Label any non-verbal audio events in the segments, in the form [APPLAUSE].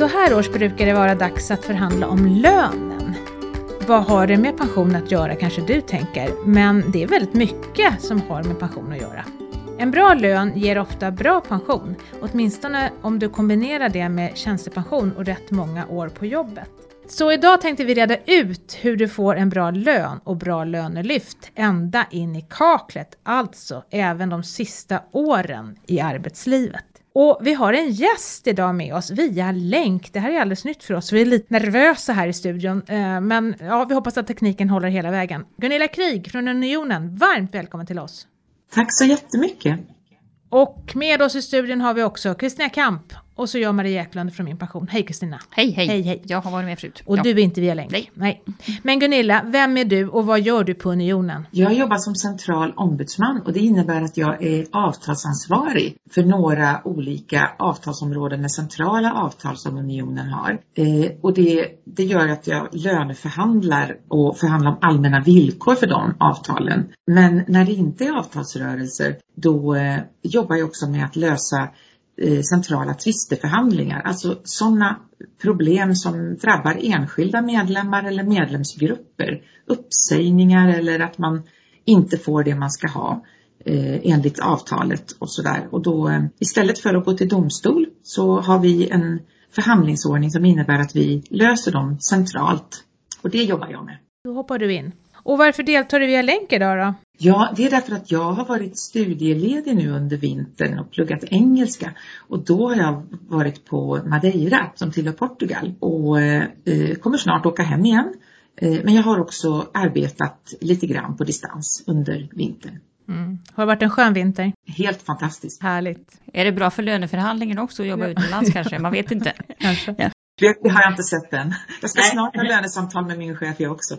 Så här års brukar det vara dags att förhandla om lönen. Vad har det med pension att göra kanske du tänker, men det är väldigt mycket som har med pension att göra. En bra lön ger ofta bra pension, åtminstone om du kombinerar det med tjänstepension och rätt många år på jobbet. Så idag tänkte vi reda ut hur du får en bra lön och bra lönelyft ända in i kaklet, alltså även de sista åren i arbetslivet. Och vi har en gäst idag med oss via länk. Det här är alldeles nytt för oss. Vi är lite nervösa här i studion, eh, men ja, vi hoppas att tekniken håller hela vägen. Gunilla Krig från Unionen, varmt välkommen till oss. Tack så jättemycket. Och med oss i studion har vi också Kristina Kamp och så jag Maria Eklund från Min Passion. Hej Kristina! Hej, hej Hej, hej. Jag har varit med förut. Och ja. du är inte via länk? Nej. Nej. Men Gunilla, vem är du och vad gör du på Unionen? Jag jobbar som central ombudsman och det innebär att jag är avtalsansvarig för några olika avtalsområden med centrala avtal som Unionen har. Eh, och det, det gör att jag löneförhandlar och förhandlar om allmänna villkor för de avtalen. Men när det inte är avtalsrörelser då eh, jobbar jag också med att lösa centrala tvisteförhandlingar, alltså sådana problem som drabbar enskilda medlemmar eller medlemsgrupper, uppsägningar eller att man inte får det man ska ha eh, enligt avtalet och sådär. Och då eh, istället för att gå till domstol så har vi en förhandlingsordning som innebär att vi löser dem centralt och det jobbar jag med. Då hoppar du in. Och varför deltar du via länk idag då? Ja, det är därför att jag har varit studieledig nu under vintern och pluggat engelska och då har jag varit på Madeira som tillhör Portugal och eh, kommer snart åka hem igen. Eh, men jag har också arbetat lite grann på distans under vintern. Mm. Har det varit en skön vinter? Helt fantastiskt. Härligt. Är det bra för löneförhandlingen också att jobba utomlands kanske? Man vet inte. [LAUGHS] Kanske. Ja. Det, har jag inte sett än. Jag ska snart ha lönesamtal med min chef jag också.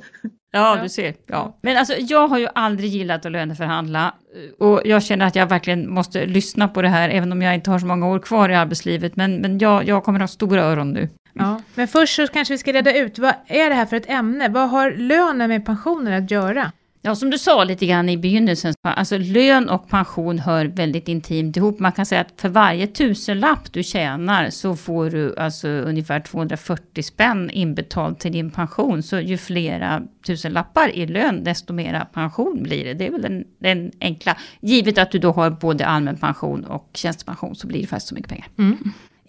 Ja, du ser. Ja. Men alltså, jag har ju aldrig gillat att löneförhandla och jag känner att jag verkligen måste lyssna på det här, även om jag inte har så många år kvar i arbetslivet. Men, men jag, jag kommer ha stora öron nu. Ja. Men först så kanske vi ska reda ut, vad är det här för ett ämne? Vad har lönen med pensionen att göra? Ja, som du sa lite grann i begynnelsen, alltså lön och pension hör väldigt intimt ihop. Man kan säga att för varje tusenlapp du tjänar så får du alltså ungefär 240 spänn inbetalt till din pension. Så ju flera tusenlappar i lön, desto mera pension blir det. Det är väl den, den enkla. Givet att du då har både allmän pension och tjänstepension så blir det faktiskt så mycket pengar. Mm.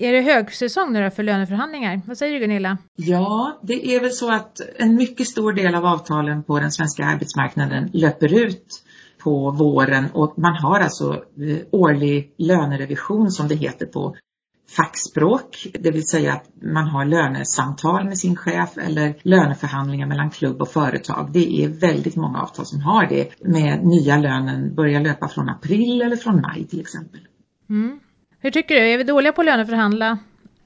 Är det högsäsong nu då för löneförhandlingar? Vad säger du Gunilla? Ja, det är väl så att en mycket stor del av avtalen på den svenska arbetsmarknaden löper ut på våren och man har alltså eh, årlig lönerevision som det heter på fackspråk, det vill säga att man har lönesamtal med sin chef eller löneförhandlingar mellan klubb och företag. Det är väldigt många avtal som har det med nya lönen börjar löpa från april eller från maj till exempel. Mm. Hur tycker du? Är vi dåliga på att löneförhandla?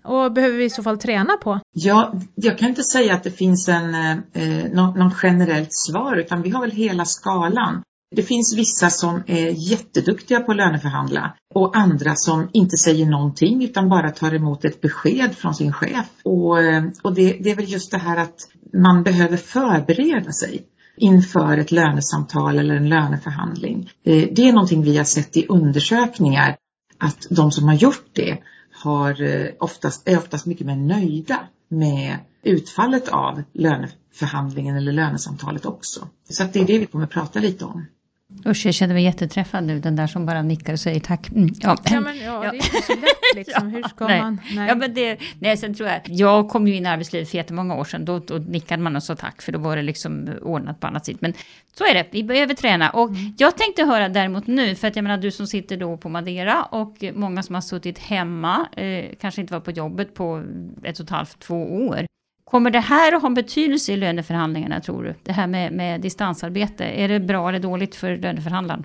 Och behöver vi i så fall träna på? Ja, jag kan inte säga att det finns en, eh, någon, generellt svar utan vi har väl hela skalan. Det finns vissa som är jätteduktiga på att löneförhandla och andra som inte säger någonting utan bara tar emot ett besked från sin chef. Och, eh, och det, det är väl just det här att man behöver förbereda sig inför ett lönesamtal eller en löneförhandling. Eh, det är någonting vi har sett i undersökningar att de som har gjort det har eh, oftast, är oftast mycket mer nöjda med utfallet av löneförhandlingen eller lönesamtalet också. Så att det är det vi kommer att prata lite om. Usch, jag känner mig jätteträffad nu, den där som bara nickar och säger tack. Mm, ja. Ja, men, ja, det är inte så lätt [LAUGHS] liksom. Hur ska nej. man? Nej. Ja, men det, nej, sen tror jag, jag kom ju in i arbetslivet för jättemånga år sedan, då, då nickade man och sa tack, för då var det liksom ordnat på annat sätt. Men så är det, vi behöver träna. Och jag tänkte höra däremot nu, för att jag menar du som sitter då på Madeira och många som har suttit hemma, eh, kanske inte var på jobbet på ett och ett halvt, två år. Kommer det här att ha betydelse i löneförhandlingarna tror du? Det här med, med distansarbete, är det bra eller dåligt för löneförhandlaren?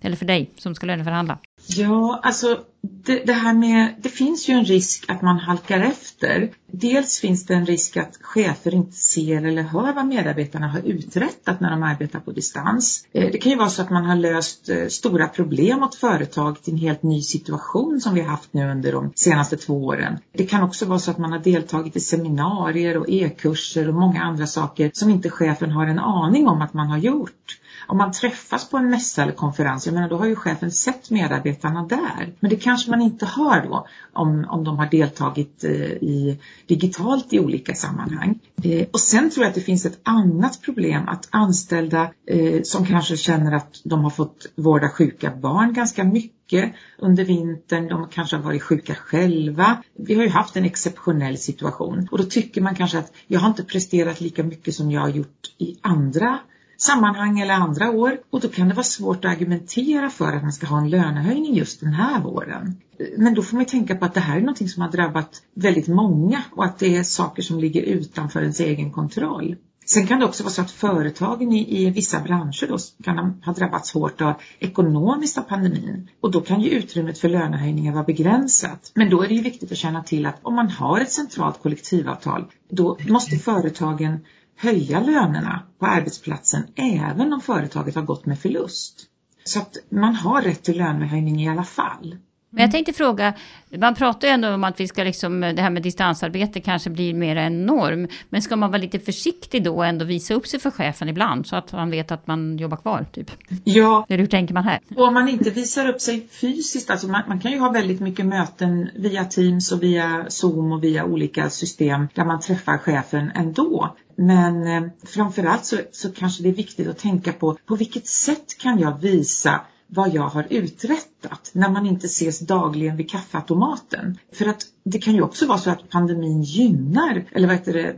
Eller för dig som ska löneförhandla? Ja, alltså det, det här med, det finns ju en risk att man halkar efter. Dels finns det en risk att chefer inte ser eller hör vad medarbetarna har uträttat när de arbetar på distans. Eh, det kan ju vara så att man har löst eh, stora problem åt företag till en helt ny situation som vi har haft nu under de senaste två åren. Det kan också vara så att man har deltagit i seminarier och e-kurser och många andra saker som inte chefen har en aning om att man har gjort. Om man träffas på en mässa eller konferens, jag menar då har ju chefen sett medarbetarna där. Men det kanske man inte har då om, om de har deltagit eh, i, digitalt i olika sammanhang. Eh, och sen tror jag att det finns ett annat problem att anställda eh, som kanske känner att de har fått vårda sjuka barn ganska mycket under vintern, de kanske har varit sjuka själva. Vi har ju haft en exceptionell situation och då tycker man kanske att jag har inte presterat lika mycket som jag har gjort i andra sammanhang eller andra år och då kan det vara svårt att argumentera för att man ska ha en lönehöjning just den här våren. Men då får man tänka på att det här är någonting som har drabbat väldigt många och att det är saker som ligger utanför ens egen kontroll. Sen kan det också vara så att företagen i, i vissa branscher då kan ha drabbats hårt av ekonomiskt av pandemin och då kan ju utrymmet för lönehöjningar vara begränsat. Men då är det ju viktigt att känna till att om man har ett centralt kollektivavtal då måste företagen höja lönerna på arbetsplatsen även om företaget har gått med förlust. Så att man har rätt till lönehöjning i alla fall. Men jag tänkte fråga, man pratar ju ändå om att vi ska liksom, det här med distansarbete kanske blir mer en norm. Men ska man vara lite försiktig då och ändå visa upp sig för chefen ibland så att han vet att man jobbar kvar? Typ? Ja. Eller hur tänker man här? Och om man inte visar upp sig fysiskt, alltså man, man kan ju ha väldigt mycket möten via Teams och via Zoom och via olika system där man träffar chefen ändå. Men eh, framförallt så, så kanske det är viktigt att tänka på på vilket sätt kan jag visa vad jag har uträttat när man inte ses dagligen vid kaffeautomaten. För att det kan ju också vara så att pandemin gynnar, eller vad heter det,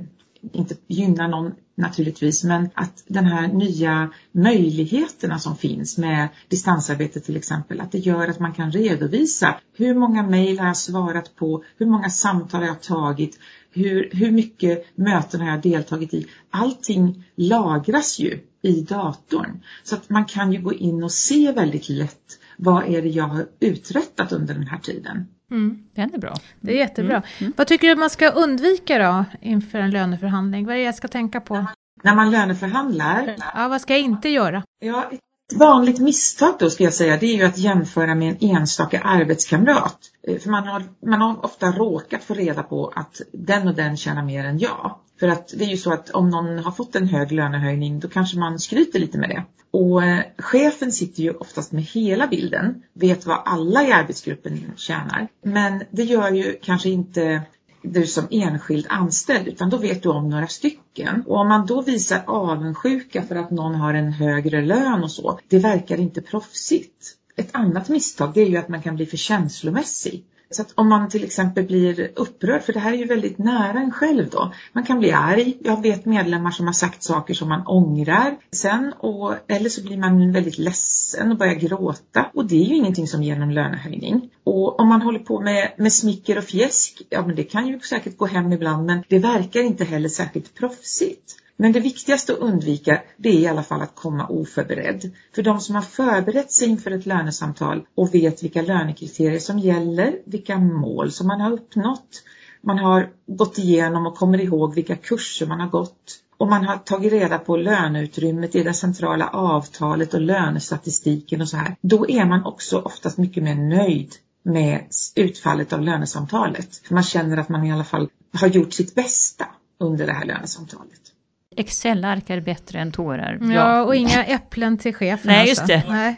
inte gynnar någon naturligtvis, men att den här nya möjligheterna som finns med distansarbete till exempel, att det gör att man kan redovisa hur många mejl har jag svarat på, hur många samtal har jag tagit, hur, hur mycket möten har jag deltagit i. Allting lagras ju i datorn. Så att man kan ju gå in och se väldigt lätt vad är det jag har uträttat under den här tiden. Mm. Den är bra. Det är jättebra. Mm. Mm. Vad tycker du man ska undvika då inför en löneförhandling? Vad är det jag ska tänka på? När man löneförhandlar? Ja, vad ska jag inte göra? Ja, ett vanligt misstag då skulle jag säga det är ju att jämföra med en enstaka arbetskamrat. Eh, för man har, man har ofta råkat få reda på att den och den tjänar mer än jag. För att det är ju så att om någon har fått en hög lönehöjning då kanske man skryter lite med det. Och eh, chefen sitter ju oftast med hela bilden, vet vad alla i arbetsgruppen tjänar. Men det gör ju kanske inte du som enskild anställd utan då vet du om några stycken. Och om man då visar avundsjuka för att någon har en högre lön och så, det verkar inte proffsigt. Ett annat misstag det är ju att man kan bli för känslomässig. Så att om man till exempel blir upprörd, för det här är ju väldigt nära en själv då. Man kan bli arg. Jag vet medlemmar som har sagt saker som man ångrar sen och, eller så blir man väldigt ledsen och börjar gråta och det är ju ingenting som ger någon lönehöjning. Och om man håller på med, med smicker och fjäsk, ja men det kan ju säkert gå hem ibland men det verkar inte heller särskilt proffsigt. Men det viktigaste att undvika det är i alla fall att komma oförberedd. För de som har förberett sig inför ett lönesamtal och vet vilka lönekriterier som gäller, vilka mål som man har uppnått, man har gått igenom och kommer ihåg vilka kurser man har gått och man har tagit reda på löneutrymmet i det centrala avtalet och lönestatistiken och så här. Då är man också oftast mycket mer nöjd med utfallet av lönesamtalet. För man känner att man i alla fall har gjort sitt bästa under det här lönesamtalet. Excel-ark är bättre än tårar. Ja, ja, och inga äpplen till chefen. Nej, just alltså. det. Nej.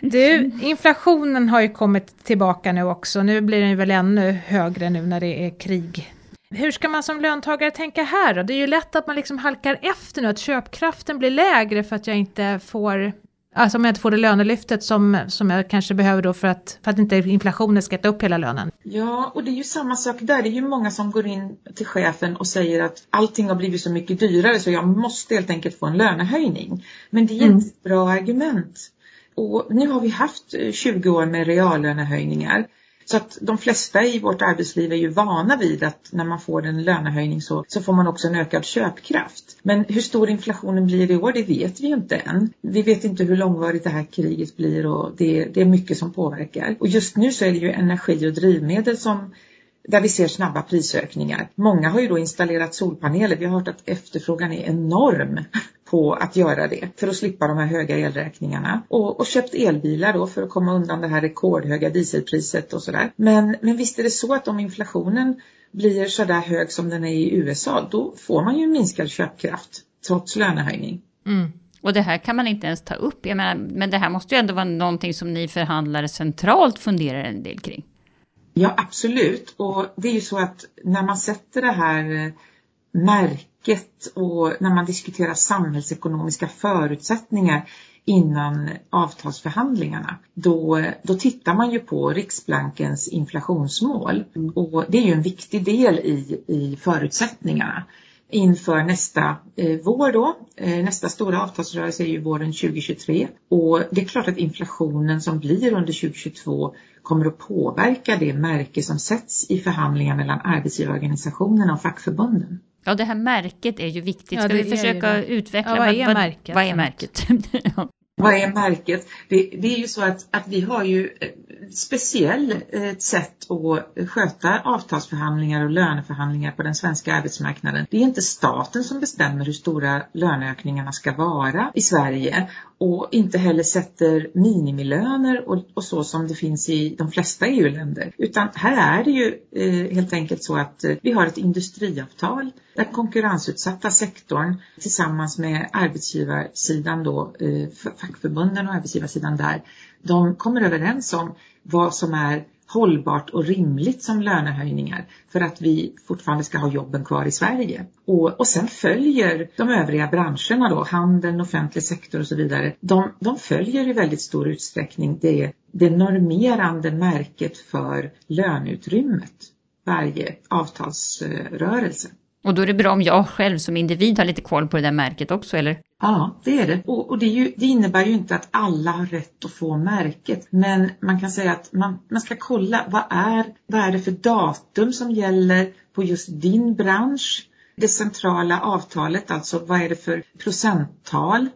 [LAUGHS] du, inflationen har ju kommit tillbaka nu också. Nu blir den väl ännu högre nu när det är krig. Hur ska man som löntagare tänka här då? Det är ju lätt att man liksom halkar efter nu, att köpkraften blir lägre för att jag inte får Alltså om jag inte får det lönelyftet som, som jag kanske behöver då för att, för att inte inflationen ska äta upp hela lönen. Ja, och det är ju samma sak där. Det är ju många som går in till chefen och säger att allting har blivit så mycket dyrare så jag måste helt enkelt få en lönehöjning. Men det är mm. inte ett bra argument. Och nu har vi haft 20 år med reallönehöjningar. Så att de flesta i vårt arbetsliv är ju vana vid att när man får en lönehöjning så, så får man också en ökad köpkraft. Men hur stor inflationen blir i år, det vet vi ju inte än. Vi vet inte hur långvarigt det här kriget blir och det, det är mycket som påverkar. Och just nu så är det ju energi och drivmedel som där vi ser snabba prisökningar. Många har ju då installerat solpaneler. Vi har hört att efterfrågan är enorm på att göra det för att slippa de här höga elräkningarna och, och köpt elbilar då för att komma undan det här rekordhöga dieselpriset och sådär. Men, men visst är det så att om inflationen blir sådär hög som den är i USA, då får man ju minskad köpkraft trots lönehöjning. Mm. Och det här kan man inte ens ta upp. Jag menar, men det här måste ju ändå vara någonting som ni förhandlare centralt funderar en del kring. Ja, absolut. Och det är ju så att när man sätter det här eh, märket och när man diskuterar samhällsekonomiska förutsättningar innan avtalsförhandlingarna, då, då tittar man ju på Riksbankens inflationsmål. Och det är ju en viktig del i, i förutsättningarna inför nästa eh, vår då. Eh, nästa stora avtalsrörelse är ju våren 2023 och det är klart att inflationen som blir under 2022 kommer att påverka det märke som sätts i förhandlingar mellan arbetsgivarorganisationerna och fackförbunden. Ja, det här märket är ju viktigt. Ska ja, vi försöka utveckla? Ja, vad är märket? Vad är märket? [LAUGHS] Vad är märket? Det, det, är ju så att, att vi har ju eh, ett speciellt eh, sätt att sköta avtalsförhandlingar och löneförhandlingar på den svenska arbetsmarknaden. Det är inte staten som bestämmer hur stora löneökningarna ska vara i Sverige och inte heller sätter minimilöner och, och så som det finns i de flesta EU-länder. Utan här är det ju eh, helt enkelt så att eh, vi har ett industriavtal där konkurrensutsatta sektorn tillsammans med arbetsgivarsidan då, eh, fackförbunden och arbetsgivarsidan där, de kommer överens om vad som är hållbart och rimligt som lönehöjningar för att vi fortfarande ska ha jobben kvar i Sverige. Och, och sen följer de övriga branscherna då, handeln, offentlig sektor och så vidare, de, de följer i väldigt stor utsträckning det, det normerande märket för löneutrymmet varje avtalsrörelse. Och då är det bra om jag själv som individ har lite koll på det där märket också, eller? Ja, det är det. Och, och det, är ju, det, innebär ju inte att alla har rätt att få märket. Men man kan säga att man, man ska kolla vad är, vad är det för datum som gäller på just din bransch. Det centrala avtalet, alltså vad är det för procenttal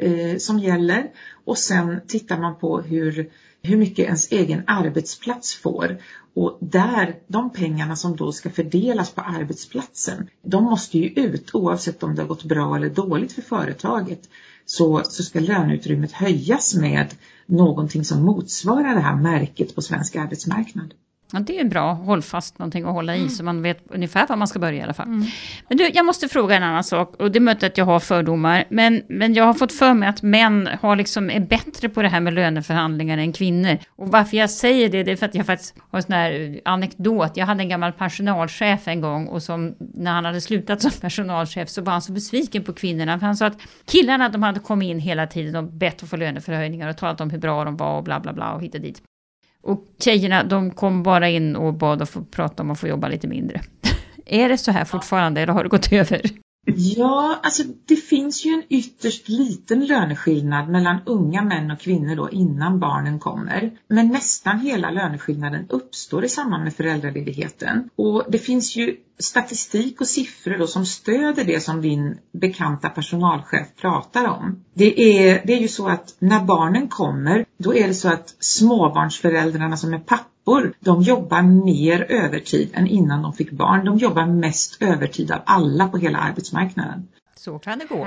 eh, som gäller. Och sen tittar man på hur, hur mycket ens egen arbetsplats får. Och där, de pengarna som då ska fördelas på arbetsplatsen, de måste ju ut oavsett om det har gått bra eller dåligt för företaget. Så, så ska löneutrymmet höjas med någonting som motsvarar det här märket på svensk arbetsmarknad. Ja, det är bra, håll fast någonting att hålla i mm. så man vet ungefär var man ska börja i alla fall. Mm. Men du, jag måste fråga en annan sak och det möter att jag har fördomar. Men, men jag har fått för mig att män har liksom, är bättre på det här med löneförhandlingar än kvinnor. Och varför jag säger det, det är för att jag faktiskt har en sån här anekdot. Jag hade en gammal personalchef en gång och som när han hade slutat som [LAUGHS] personalchef så var han så besviken på kvinnorna. För han sa att killarna de hade kommit in hela tiden och bett att få löneförhöjningar och talat om hur bra de var och bla bla bla och hit och dit. Och tjejerna de kom bara in och bad att få prata om att få jobba lite mindre. [LAUGHS] är det så här fortfarande eller har det gått över? Ja, alltså det finns ju en ytterst liten löneskillnad mellan unga män och kvinnor då innan barnen kommer. Men nästan hela löneskillnaden uppstår i samband med föräldraledigheten. Och det finns ju statistik och siffror då som stöder det som din bekanta personalchef pratar om. Det är, det är ju så att när barnen kommer, då är det så att småbarnsföräldrarna som är pappor de jobbar mer övertid än innan de fick barn. De jobbar mest övertid av alla på hela arbetsmarknaden. Så kan det gå. [LAUGHS]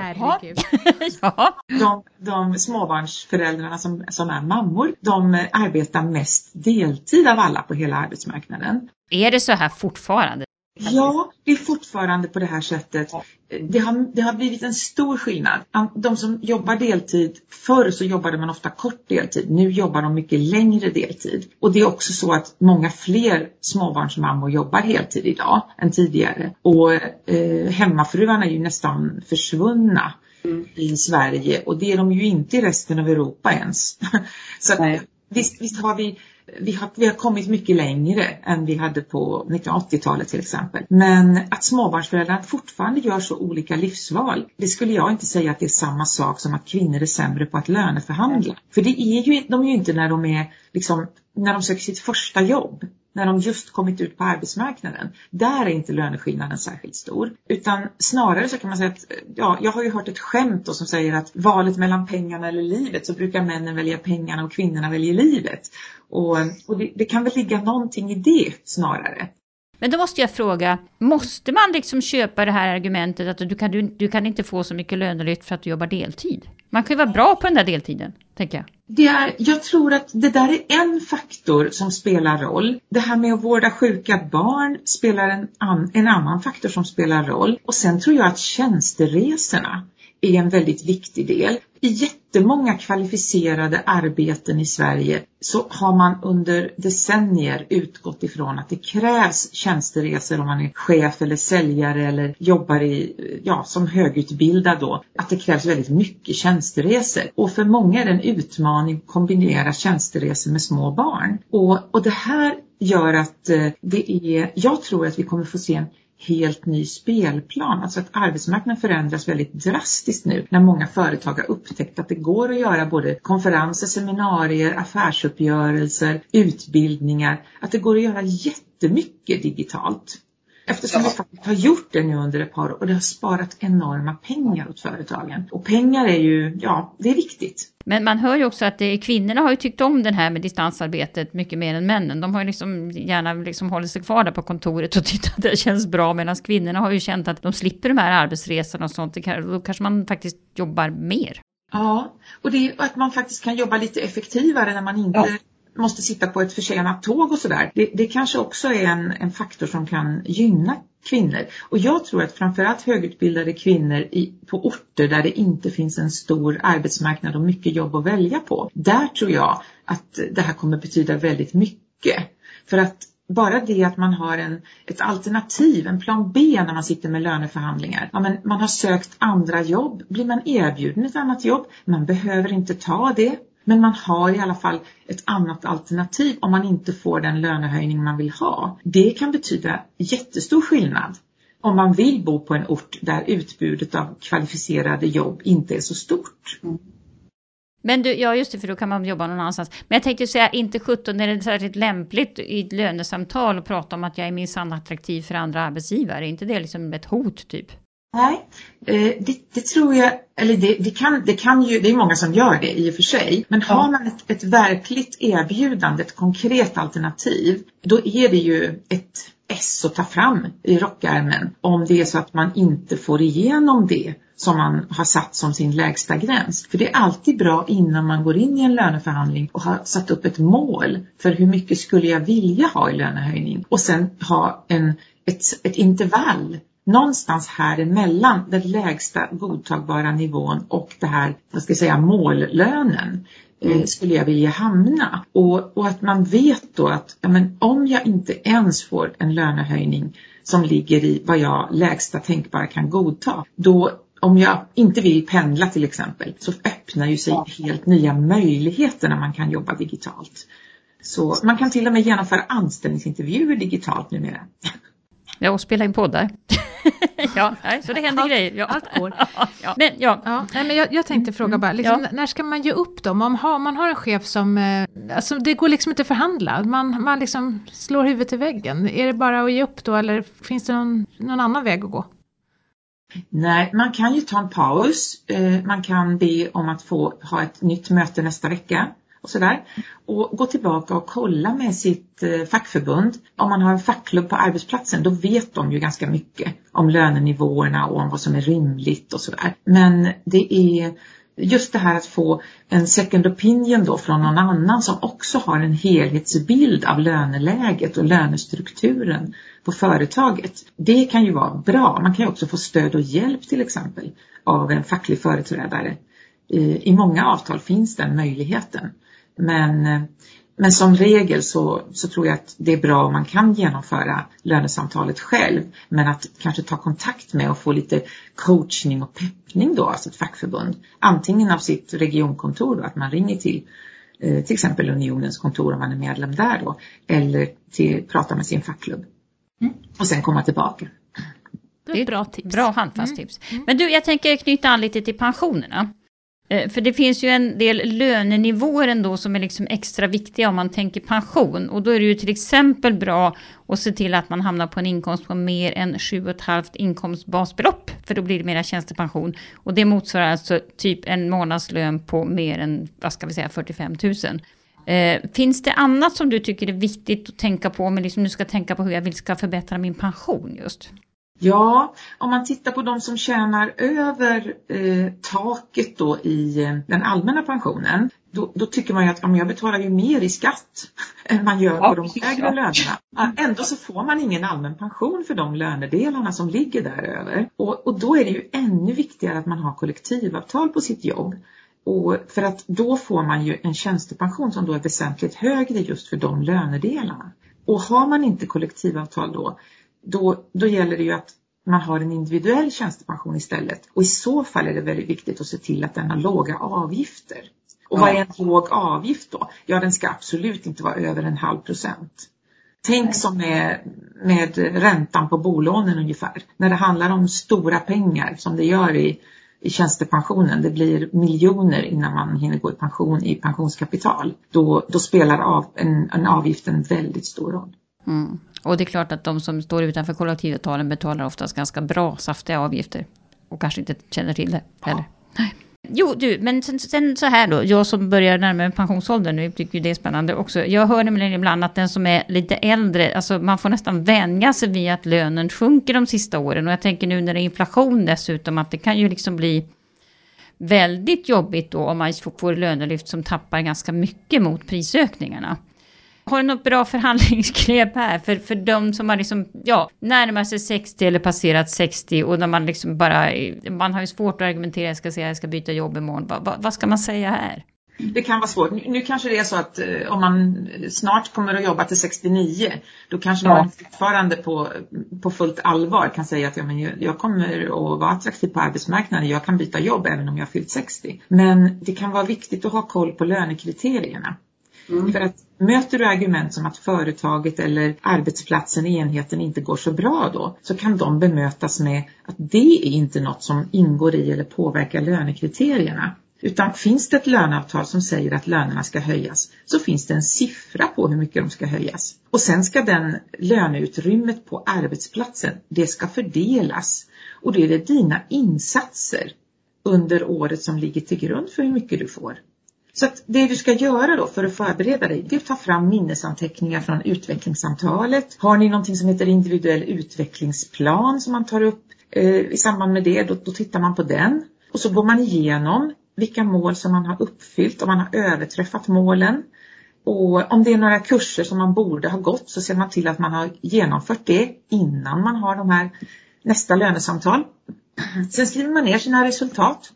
ja. De, de småbarnsföräldrarna som, som är mammor, de arbetar mest deltid av alla på hela arbetsmarknaden. Är det så här fortfarande? Ja, det är fortfarande på det här sättet. Det har, det har blivit en stor skillnad. De som jobbar deltid, förr så jobbade man ofta kort deltid, nu jobbar de mycket längre deltid. Och det är också så att många fler småbarnsmammor jobbar heltid idag än tidigare. Och eh, hemmafruarna är ju nästan försvunna mm. i Sverige och det är de ju inte i resten av Europa ens. [LAUGHS] så att, visst, visst har vi vi har, vi har kommit mycket längre än vi hade på 1980-talet till exempel. Men att småbarnsföräldrar fortfarande gör så olika livsval, det skulle jag inte säga att det är samma sak som att kvinnor är sämre på att löneförhandla. För det är ju, de är ju inte när de är liksom, när de söker sitt första jobb när de just kommit ut på arbetsmarknaden. Där är inte löneskillnaden särskilt stor. Utan snarare så kan man säga att, ja, jag har ju hört ett skämt då som säger att valet mellan pengarna eller livet så brukar männen välja pengarna och kvinnorna väljer livet. Och, och det, det kan väl ligga någonting i det snarare. Men då måste jag fråga, måste man liksom köpa det här argumentet att du kan, du, du kan inte få så mycket lönelyft för att du jobbar deltid? Man kan ju vara bra på den där deltiden, tänker jag. Det är, jag tror att det där är en faktor som spelar roll. Det här med att vårda sjuka barn spelar en, an, en annan faktor som spelar roll. Och sen tror jag att tjänsteresorna är en väldigt viktig del. I jättemånga kvalificerade arbeten i Sverige så har man under decennier utgått ifrån att det krävs tjänsteresor om man är chef eller säljare eller jobbar i, ja, som högutbildad då. Att det krävs väldigt mycket tjänsteresor. Och för många är det en utmaning att kombinera tjänsteresor med små barn. Och, och det här gör att eh, det är, jag tror att vi kommer få se en helt ny spelplan. Alltså att arbetsmarknaden förändras väldigt drastiskt nu när många företag har upptäckt att det går att göra både konferenser, seminarier, affärsuppgörelser, utbildningar. Att det går att göra jättemycket digitalt. Eftersom vi faktiskt har gjort det nu under ett par år och det har sparat enorma pengar åt företagen. Och pengar är ju, ja, det är viktigt. Men man hör ju också att det, kvinnorna har ju tyckt om det här med distansarbetet mycket mer än männen. De har ju liksom gärna liksom hållit sig kvar där på kontoret och [LAUGHS] tyckt att det känns bra. Medan kvinnorna har ju känt att de slipper de här arbetsresorna och sånt. Då kanske man faktiskt jobbar mer. Ja, och det är att man faktiskt kan jobba lite effektivare när man inte ja måste sitta på ett försenat tåg och sådär. Det, det kanske också är en, en faktor som kan gynna kvinnor. Och jag tror att framförallt högutbildade kvinnor i, på orter där det inte finns en stor arbetsmarknad och mycket jobb att välja på. Där tror jag att det här kommer betyda väldigt mycket. För att bara det att man har en, ett alternativ, en plan B när man sitter med löneförhandlingar. Ja, men man har sökt andra jobb. Blir man erbjuden ett annat jobb? Man behöver inte ta det. Men man har i alla fall ett annat alternativ om man inte får den lönehöjning man vill ha. Det kan betyda jättestor skillnad om man vill bo på en ort där utbudet av kvalificerade jobb inte är så stort. Men du, ja just det, för då kan man jobba någon annanstans. Men jag tänkte säga, inte 17 är det särskilt lämpligt i ett lönesamtal att prata om att jag är minsann attraktiv för andra arbetsgivare. Är inte det liksom ett hot typ? Nej, eh, det, det, tror jag, eller det, det, kan, det kan ju, det är många som gör det i och för sig, men har man ett, ett verkligt erbjudande, ett konkret alternativ, då är det ju ett S att ta fram i rockärmen. Om det är så att man inte får igenom det som man har satt som sin lägsta gräns. För det är alltid bra innan man går in i en löneförhandling och har satt upp ett mål för hur mycket skulle jag vilja ha i lönehöjning. Och sen ha en, ett, ett intervall någonstans här emellan den lägsta godtagbara nivån och det här, vad ska jag säga, mållönen eh, mm. skulle jag vilja hamna. Och, och, att man vet då att ja, men om jag inte ens får en lönehöjning som ligger i vad jag lägsta tänkbara kan godta, då om jag inte vill pendla till exempel så öppnar ju sig helt nya möjligheter när man kan jobba digitalt. Så man kan till och med genomföra anställningsintervjuer digitalt numera. Ja, och spela in poddar. [LAUGHS] ja, nej, så det händer allt, grejer. Ja. Allt går. [LAUGHS] ja. Men, ja. Ja, nej, men jag, jag tänkte fråga mm, bara, liksom, ja. när ska man ge upp då? Om man har en chef som, eh, alltså det går liksom inte att förhandla, man, man liksom slår huvudet i väggen. Är det bara att ge upp då eller finns det någon, någon annan väg att gå? Nej, man kan ju ta en paus. Eh, man kan be om att få ha ett nytt möte nästa vecka och sådär. Och gå tillbaka och kolla med sitt eh, fackförbund. Om man har en fackklubb på arbetsplatsen då vet de ju ganska mycket om lönenivåerna och om vad som är rimligt och sådär. Men det är just det här att få en second opinion då från någon annan som också har en helhetsbild av löneläget och lönestrukturen på företaget. Det kan ju vara bra. Man kan ju också få stöd och hjälp till exempel av en facklig företrädare. Eh, I många avtal finns den möjligheten. Men, eh, men som regel så, så tror jag att det är bra om man kan genomföra lönesamtalet själv. Men att kanske ta kontakt med och få lite coachning och peppning då, alltså ett fackförbund. Antingen av sitt regionkontor då, att man ringer till eh, till exempel Unionens kontor om man är medlem där då. Eller till, prata med sin fackklubb. Mm. Och sen komma tillbaka. Det är ett bra tips. Bra handfast mm. tips. Men du, jag tänker knyta an lite till pensionerna. Eh, för det finns ju en del lönenivåer ändå som är liksom extra viktiga om man tänker pension. Och då är det ju till exempel bra att se till att man hamnar på en inkomst på mer än 7,5 inkomstbasbelopp. För då blir det mera tjänstepension. Och det motsvarar alltså typ en månadslön på mer än, vad ska vi säga, 45 000. Eh, finns det annat som du tycker är viktigt att tänka på om liksom du ska tänka på hur jag vill ska förbättra min pension just? Ja, om man tittar på de som tjänar över eh, taket då i eh, den allmänna pensionen, då, då, tycker man ju att ja, jag betalar ju mer i skatt [LAUGHS] än man gör på de lägre lönerna. Ändå så får man ingen allmän pension för de lönedelarna som ligger däröver. Och, och då är det ju ännu viktigare att man har kollektivavtal på sitt jobb. Och för att då får man ju en tjänstepension som då är väsentligt högre just för de lönedelarna. Och har man inte kollektivavtal då, då, då gäller det ju att man har en individuell tjänstepension istället. Och i så fall är det väldigt viktigt att se till att den har låga avgifter. Och vad är en låg avgift då? Ja, den ska absolut inte vara över en halv procent. Tänk som med, med räntan på bolånen ungefär. När det handlar om stora pengar som det gör i, i tjänstepensionen, det blir miljoner innan man hinner gå i pension i pensionskapital. Då, då spelar av, en, en avgift en väldigt stor roll. Mm. Och det är klart att de som står utanför kollektivavtalen betalar oftast ganska bra saftiga avgifter. Och kanske inte känner till det heller. Ja. Jo, du, men sen, sen, så här då, jag som börjar närma mig pensionsåldern, nu tycker det är spännande också. Jag hör nämligen ibland att den som är lite äldre, alltså man får nästan vänja sig vid att lönen sjunker de sista åren. Och jag tänker nu när det är inflation dessutom, att det kan ju liksom bli väldigt jobbigt då om man får lönelyft som tappar ganska mycket mot prisökningarna. Har du något bra förhandlingsgrepp här för, för de som har liksom, ja, närmar sig 60 eller passerat 60 och när man liksom bara, man har ju svårt att argumentera, jag ska säga jag ska byta jobb imorgon. Va, va, vad ska man säga här? Det kan vara svårt. Nu kanske det är så att eh, om man snart kommer att jobba till 69, då kanske ja. man fortfarande på, på fullt allvar kan säga att ja, men jag kommer att vara attraktiv på arbetsmarknaden, jag kan byta jobb även om jag fyllt 60. Men det kan vara viktigt att ha koll på lönekriterierna. Mm. För att möter du argument som att företaget eller arbetsplatsen, enheten inte går så bra då, så kan de bemötas med att det är inte något som ingår i eller påverkar lönekriterierna. Utan finns det ett löneavtal som säger att lönerna ska höjas så finns det en siffra på hur mycket de ska höjas. Och sen ska den löneutrymmet på arbetsplatsen, det ska fördelas. Och det är det dina insatser under året som ligger till grund för hur mycket du får. Så att det du ska göra då för att förbereda dig, det är att ta fram minnesanteckningar från utvecklingssamtalet. Har ni någonting som heter individuell utvecklingsplan som man tar upp eh, i samband med det, då, då tittar man på den. Och så går man igenom vilka mål som man har uppfyllt, om man har överträffat målen. Och om det är några kurser som man borde ha gått så ser man till att man har genomfört det innan man har de här nästa lönesamtal. Sen skriver man ner sina resultat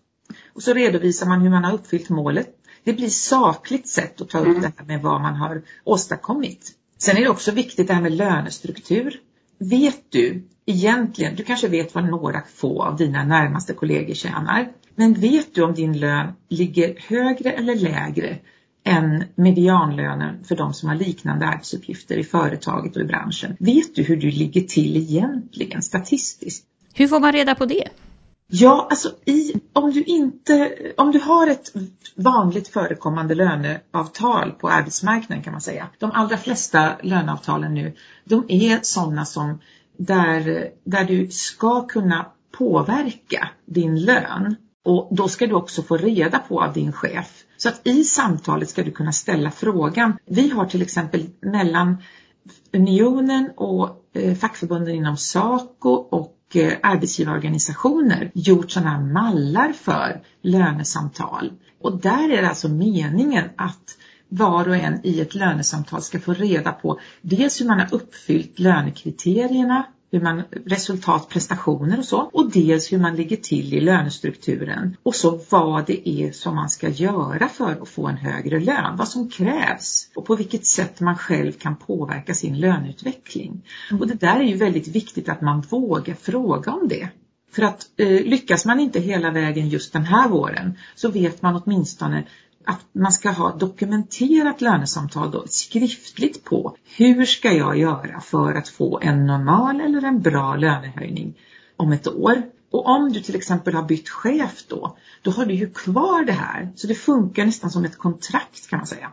och så redovisar man hur man har uppfyllt målet det blir sakligt sätt att ta upp mm. det här med vad man har åstadkommit. Sen är det också viktigt det här med lönestruktur. Vet du egentligen, du kanske vet vad några få av dina närmaste kollegor tjänar, men vet du om din lön ligger högre eller lägre än medianlönen för de som har liknande arbetsuppgifter i företaget och i branschen? Vet du hur du ligger till egentligen statistiskt? Hur får man reda på det? Ja, alltså i, om, du inte, om du har ett vanligt förekommande löneavtal på arbetsmarknaden kan man säga. De allra flesta löneavtalen nu, de är sådana som där, där du ska kunna påverka din lön och då ska du också få reda på av din chef. Så att i samtalet ska du kunna ställa frågan. Vi har till exempel mellan Unionen och eh, fackförbunden inom SACO och och eh, arbetsgivarorganisationer gjort sådana här mallar för lönesamtal. Och där är det alltså meningen att var och en i ett lönesamtal ska få reda på dels hur man har uppfyllt lönekriterierna hur man, resultat, prestationer och så och dels hur man ligger till i lönestrukturen och så vad det är som man ska göra för att få en högre lön, vad som krävs och på vilket sätt man själv kan påverka sin löneutveckling. Och det där är ju väldigt viktigt att man vågar fråga om det. För att eh, lyckas man inte hela vägen just den här våren så vet man åtminstone att man ska ha dokumenterat lönesamtal då, skriftligt på hur ska jag göra för att få en normal eller en bra lönehöjning om ett år. Och om du till exempel har bytt chef då, då har du ju kvar det här. Så det funkar nästan som ett kontrakt kan man säga.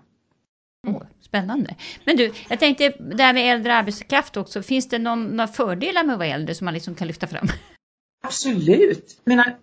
Oh, spännande. Men du, jag tänkte det här med äldre arbetskraft också. Finns det någon, några fördelar med att vara äldre som man liksom kan lyfta fram? Absolut. Jag menar,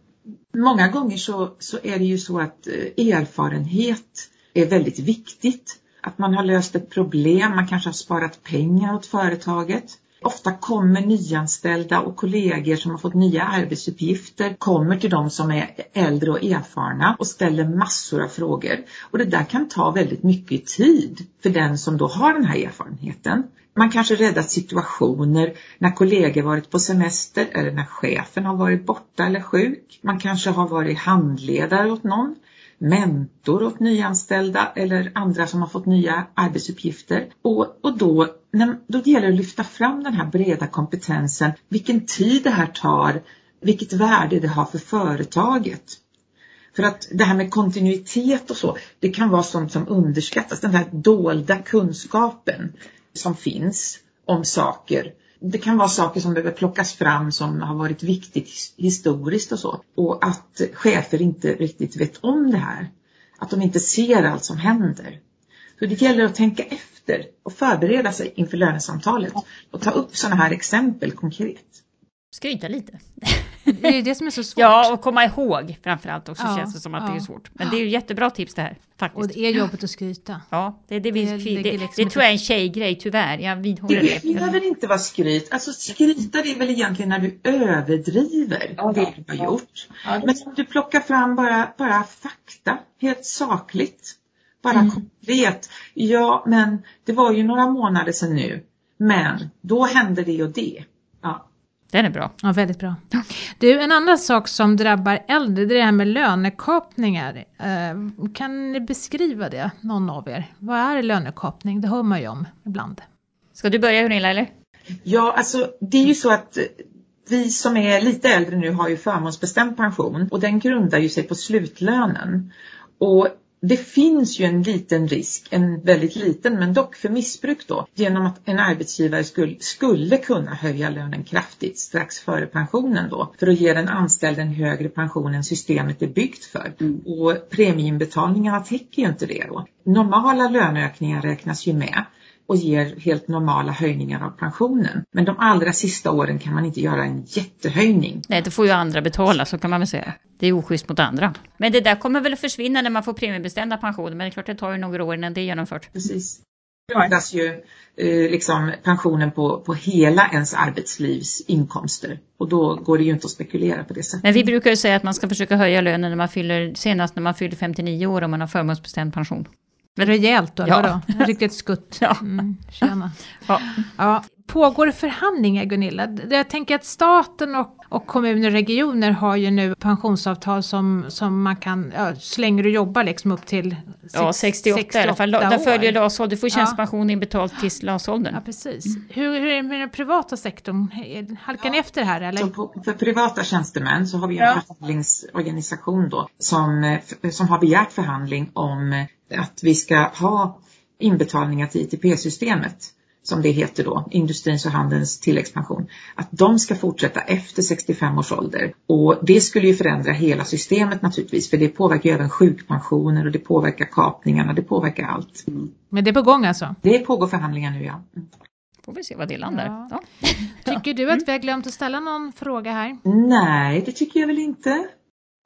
många gånger så, så är det ju så att eh, erfarenhet är väldigt viktigt. Att man har löst ett problem, man kanske har sparat pengar åt företaget. Ofta kommer nyanställda och kollegor som har fått nya arbetsuppgifter kommer till de som är äldre och erfarna och ställer massor av frågor. Och det där kan ta väldigt mycket tid för den som då har den här erfarenheten. Man kanske räddat situationer när kollegor varit på semester eller när chefen har varit borta eller sjuk. Man kanske har varit handledare åt någon mentor åt nyanställda eller andra som har fått nya arbetsuppgifter. Och, och då, när, då gäller det att lyfta fram den här breda kompetensen, vilken tid det här tar, vilket värde det har för företaget. För att det här med kontinuitet och så, det kan vara sånt som underskattas, den här dolda kunskapen som finns om saker det kan vara saker som behöver plockas fram som har varit viktigt historiskt och så. Och att chefer inte riktigt vet om det här. Att de inte ser allt som händer. Så det gäller att tänka efter och förbereda sig inför lönesamtalet och ta upp sådana här exempel konkret skryta lite. Det är det som är så svårt. ja, och komma ihåg framförallt också ja, känns det som att ja. det är svårt. Men det är ju jättebra tips det här. Faktiskt. Och det är jobbigt att skryta. Ja, det, det, det, det, det, liksom det tror jag är en tjejgrej tyvärr. Jag vidhåller det. Det behöver inte vara skryt. Alltså skryta det är väl egentligen när du överdriver ja, det du har gjort. Ja, Men om du plockar fram bara, bara fakta, helt sakligt. Bara mm. konkret. Ja, men det var ju några månader sedan nu. Men då hände det och det. Den är bra. Ja, väldigt bra. Du, en annan sak som drabbar äldre, det är det här med lönekapningar. Eh, kan ni beskriva det, någon av er? Vad är lönekapning? Det hör man ju om ibland. Ska du börja Gunilla, eller? Ja, alltså det är ju så att vi som är lite äldre nu har ju förmånsbestämd pension och den grundar ju sig på slutlönen. Och det finns ju en liten risk, en väldigt liten men dock för missbruk då, genom att en arbetsgivare skulle, skulle kunna höja lönen kraftigt strax före pensionen då för att ge den anställde en högre pension än systemet är byggt för. Mm. Och premieinbetalningarna täcker ju inte det då. Normala löneökningar räknas ju med och ger helt normala höjningar av pensionen. Men de allra sista åren kan man inte göra en jättehöjning. Nej, det får ju andra betala, så kan man väl säga. Det är oschysst mot andra. Men det där kommer väl att försvinna när man får premiebestämda pensioner, men det är klart det tar ju några år innan det är genomfört. Precis. Det grundas ju eh, liksom pensionen på, på hela ens arbetslivs inkomster och då går det ju inte att spekulera på det sättet. Men vi brukar ju säga att man ska försöka höja lönen när man fyller, senast när man fyller 59 år om man har förmånsbestämd pension. Rejält då, ja. då? Riktigt skutt. [LAUGHS] Ja. Mm. Ja. Ja. Pågår förhandlingar Gunilla? Jag tänker att staten och, och kommuner och regioner har ju nu pensionsavtal som, som man kan, ja, så länge du jobbar liksom upp till Ja, 68, 68 i alla fall. Där följer LAS du får tjänstepension inbetalt till LAS-åldern. Ja, precis. Mm. Hur, hur är det med den privata sektorn? Halkar ni efter här eller? På, för privata tjänstemän så har vi en ja. förhandlingsorganisation då som, som har begärt förhandling om att vi ska ha inbetalningar till ITP-systemet som det heter då, industrins och handelns tilläggspension, att de ska fortsätta efter 65 års ålder. Och det skulle ju förändra hela systemet naturligtvis, för det påverkar ju även sjukpensioner och det påverkar kapningarna, det påverkar allt. Mm. Men det är på gång alltså? Det pågår förhandlingar nu ja. Mm. Får vi se vad det landar. Ja. Ja. Tycker du att vi har glömt att ställa någon fråga här? Nej, det tycker jag väl inte.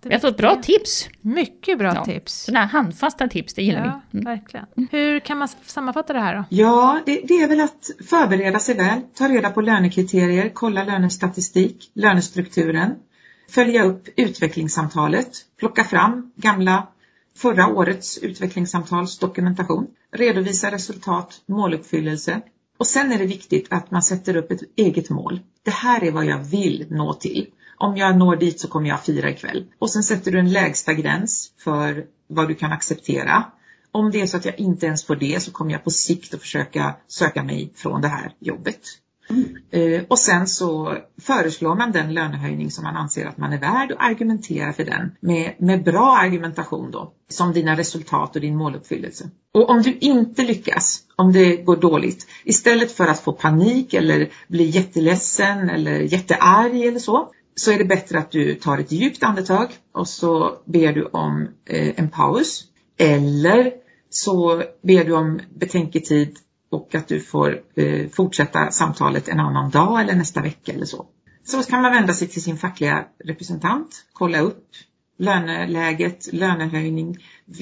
Vi har fått bra tips. Mycket bra ja, tips. Sådana här handfasta tips, det gillar ja, vi. Mm. Verkligen. Hur kan man sammanfatta det här då? Ja, det, det, är väl att förbereda sig väl, ta reda på lönekriterier, kolla lönestatistik, lönestrukturen, följa upp utvecklingssamtalet, plocka fram gamla förra årets utvecklingssamtals dokumentation, redovisa resultat, måluppfyllelse och sen är det viktigt att man sätter upp ett eget mål. Det här är vad jag vill nå till om jag når dit så kommer jag fira ikväll. Och sen sätter du en lägsta gräns för vad du kan acceptera. Om det är så att jag inte ens får det så kommer jag på sikt att försöka söka mig från det här jobbet. Mm. Eh, och sen så föreslår man den lönehöjning som man anser att man är värd och argumenterar för den med, med bra argumentation då, som dina resultat och din måluppfyllelse. Och om du inte lyckas, om det går dåligt, istället för att få panik eller bli jätteledsen eller jättearg eller så, så är det bättre att du tar ett djupt andetag och så ber du om eh, en paus. Eller så ber du om betänketid och att du får eh, fortsätta samtalet en annan dag eller nästa vecka eller så. Så kan man vända sig till sin fackliga representant, kolla upp löneläget, lönehöjning,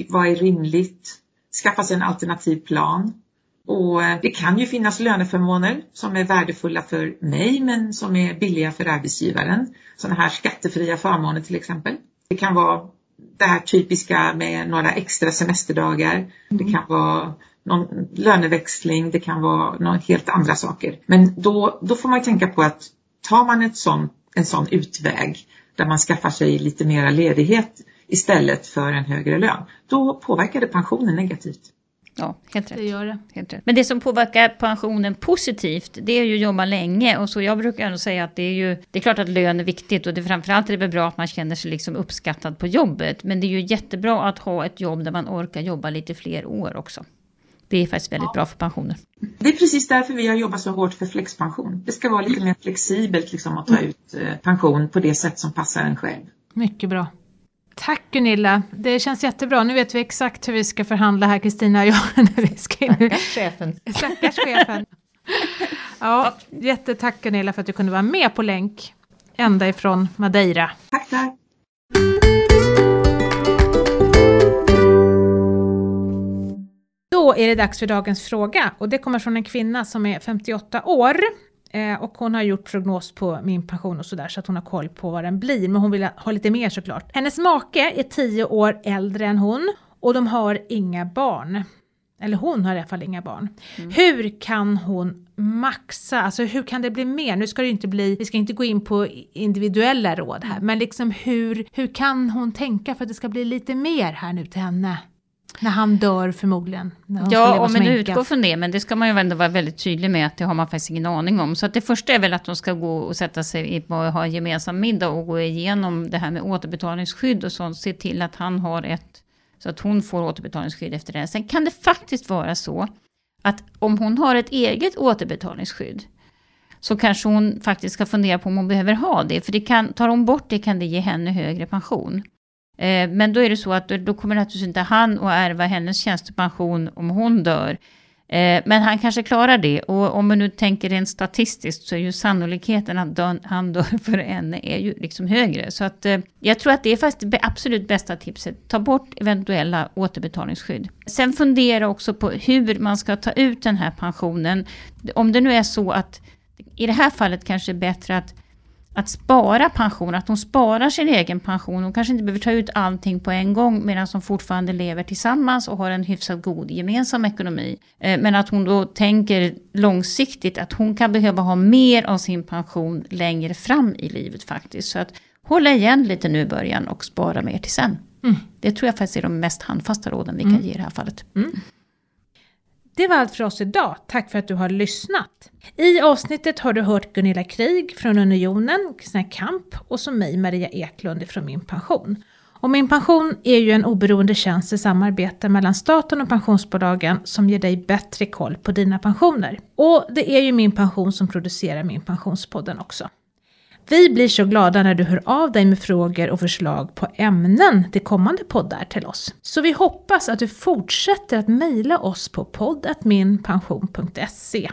vad är rimligt, skaffa sig en alternativ plan och eh, det kan ju finnas löneförmåner som är värdefulla för mig men som är billiga för arbetsgivaren. Sådana här skattefria förmåner till exempel. Det kan vara det här typiska med några extra semesterdagar. Det kan vara någon löneväxling, det kan vara några helt andra saker. Men då, då får man tänka på att tar man ett sån, en sån utväg där man skaffar sig lite mera ledighet istället för en högre lön, då påverkar det pensionen negativt. Ja, helt rätt. Det gör det. Helt rätt. Men det som påverkar pensionen positivt, det är ju att jobba länge. Och så jag brukar ändå säga att det är ju, det är klart att lön är viktigt och det, framförallt är det bra att man känner sig liksom uppskattad på jobbet. Men det är ju jättebra att ha ett jobb där man orkar jobba lite fler år också. Det är faktiskt väldigt bra för pensioner. Det är precis därför vi har jobbat så hårt för flexpension. Det ska vara lite mer flexibelt liksom att ta ut eh, pension på det sätt som passar en själv. Mycket bra. Tack Gunilla, det känns jättebra. Nu vet vi exakt hur vi ska förhandla här, Kristina och jag. [LAUGHS] När vi ska in. Chefen. Stackars chefen. Ja, jättetack Gunilla för att du kunde vara med på länk ända ifrån Madeira. Tack, tack! Då är det dags för dagens fråga och det kommer från en kvinna som är 58 år eh, och hon har gjort prognos på min pension och sådär så att hon har koll på vad den blir men hon vill ha lite mer såklart. Hennes make är 10 år äldre än hon och de har inga barn. Eller hon har i alla fall inga barn. Hur kan hon maxa, alltså hur kan det bli mer? Nu ska det inte bli, vi ska inte gå in på individuella råd här, men liksom hur, hur kan hon tänka för att det ska bli lite mer här nu till henne? När han dör förmodligen. Ja, om man utgår från det, men det ska man ju ändå vara väldigt tydlig med att det har man faktiskt ingen aning om. Så att det första är väl att de ska gå och sätta sig och ha en gemensam middag och gå igenom det här med återbetalningsskydd och sånt. Se till att han har ett, så att hon får återbetalningsskydd efter det. Sen kan det faktiskt vara så att om hon har ett eget återbetalningsskydd så kanske hon faktiskt ska fundera på om hon behöver ha det. För det kan, tar hon bort det kan det ge henne högre pension. Eh, men då är det så att då, då kommer naturligtvis inte han att ärva hennes tjänstepension om hon dör. Eh, men han kanske klarar det. Och om man nu tänker rent statistiskt så är ju sannolikheten att dön, han dör [LAUGHS] för henne är ju liksom högre. Så att eh, jag tror att det är faktiskt det absolut bästa tipset. Ta bort eventuella återbetalningsskydd. Sen fundera också på hur man ska ta ut den här pensionen. Om det nu är så att i det här fallet kanske det är bättre att att spara pension, att hon sparar sin egen pension. Hon kanske inte behöver ta ut allting på en gång medan de fortfarande lever tillsammans och har en hyfsat god gemensam ekonomi. Eh, Men att hon då tänker långsiktigt att hon kan behöva ha mer av sin pension längre fram i livet faktiskt. Så att hålla igen lite nu i början och spara mer till sen. Det tror jag faktiskt är de mest handfasta råden vi kan ge i det här fallet. Det var allt för oss idag. Tack för att du har lyssnat. I avsnittet har du hört Gunilla Krig från Unionen, Kristina Kamp och så mig, Maria Eklund från Min Pension. Och Min Pension är ju en oberoende tjänst i samarbete mellan staten och pensionsbolagen som ger dig bättre koll på dina pensioner. Och det är ju Min Pension som producerar Min Pensionspodden också. Vi blir så glada när du hör av dig med frågor och förslag på ämnen till kommande poddar till oss. Så vi hoppas att du fortsätter att mejla oss på poddatminpension.se.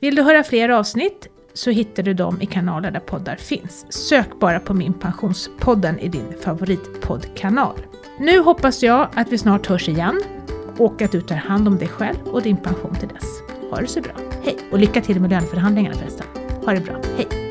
Vill du höra fler avsnitt så hittar du dem i kanaler där poddar finns. Sök bara på Min Pensionspodden i din favoritpoddkanal. Nu hoppas jag att vi snart hörs igen och att du tar hand om dig själv och din pension till dess. Ha det så bra. Hej! Och lycka till med löneförhandlingarna förresten. Ha det bra. Hej!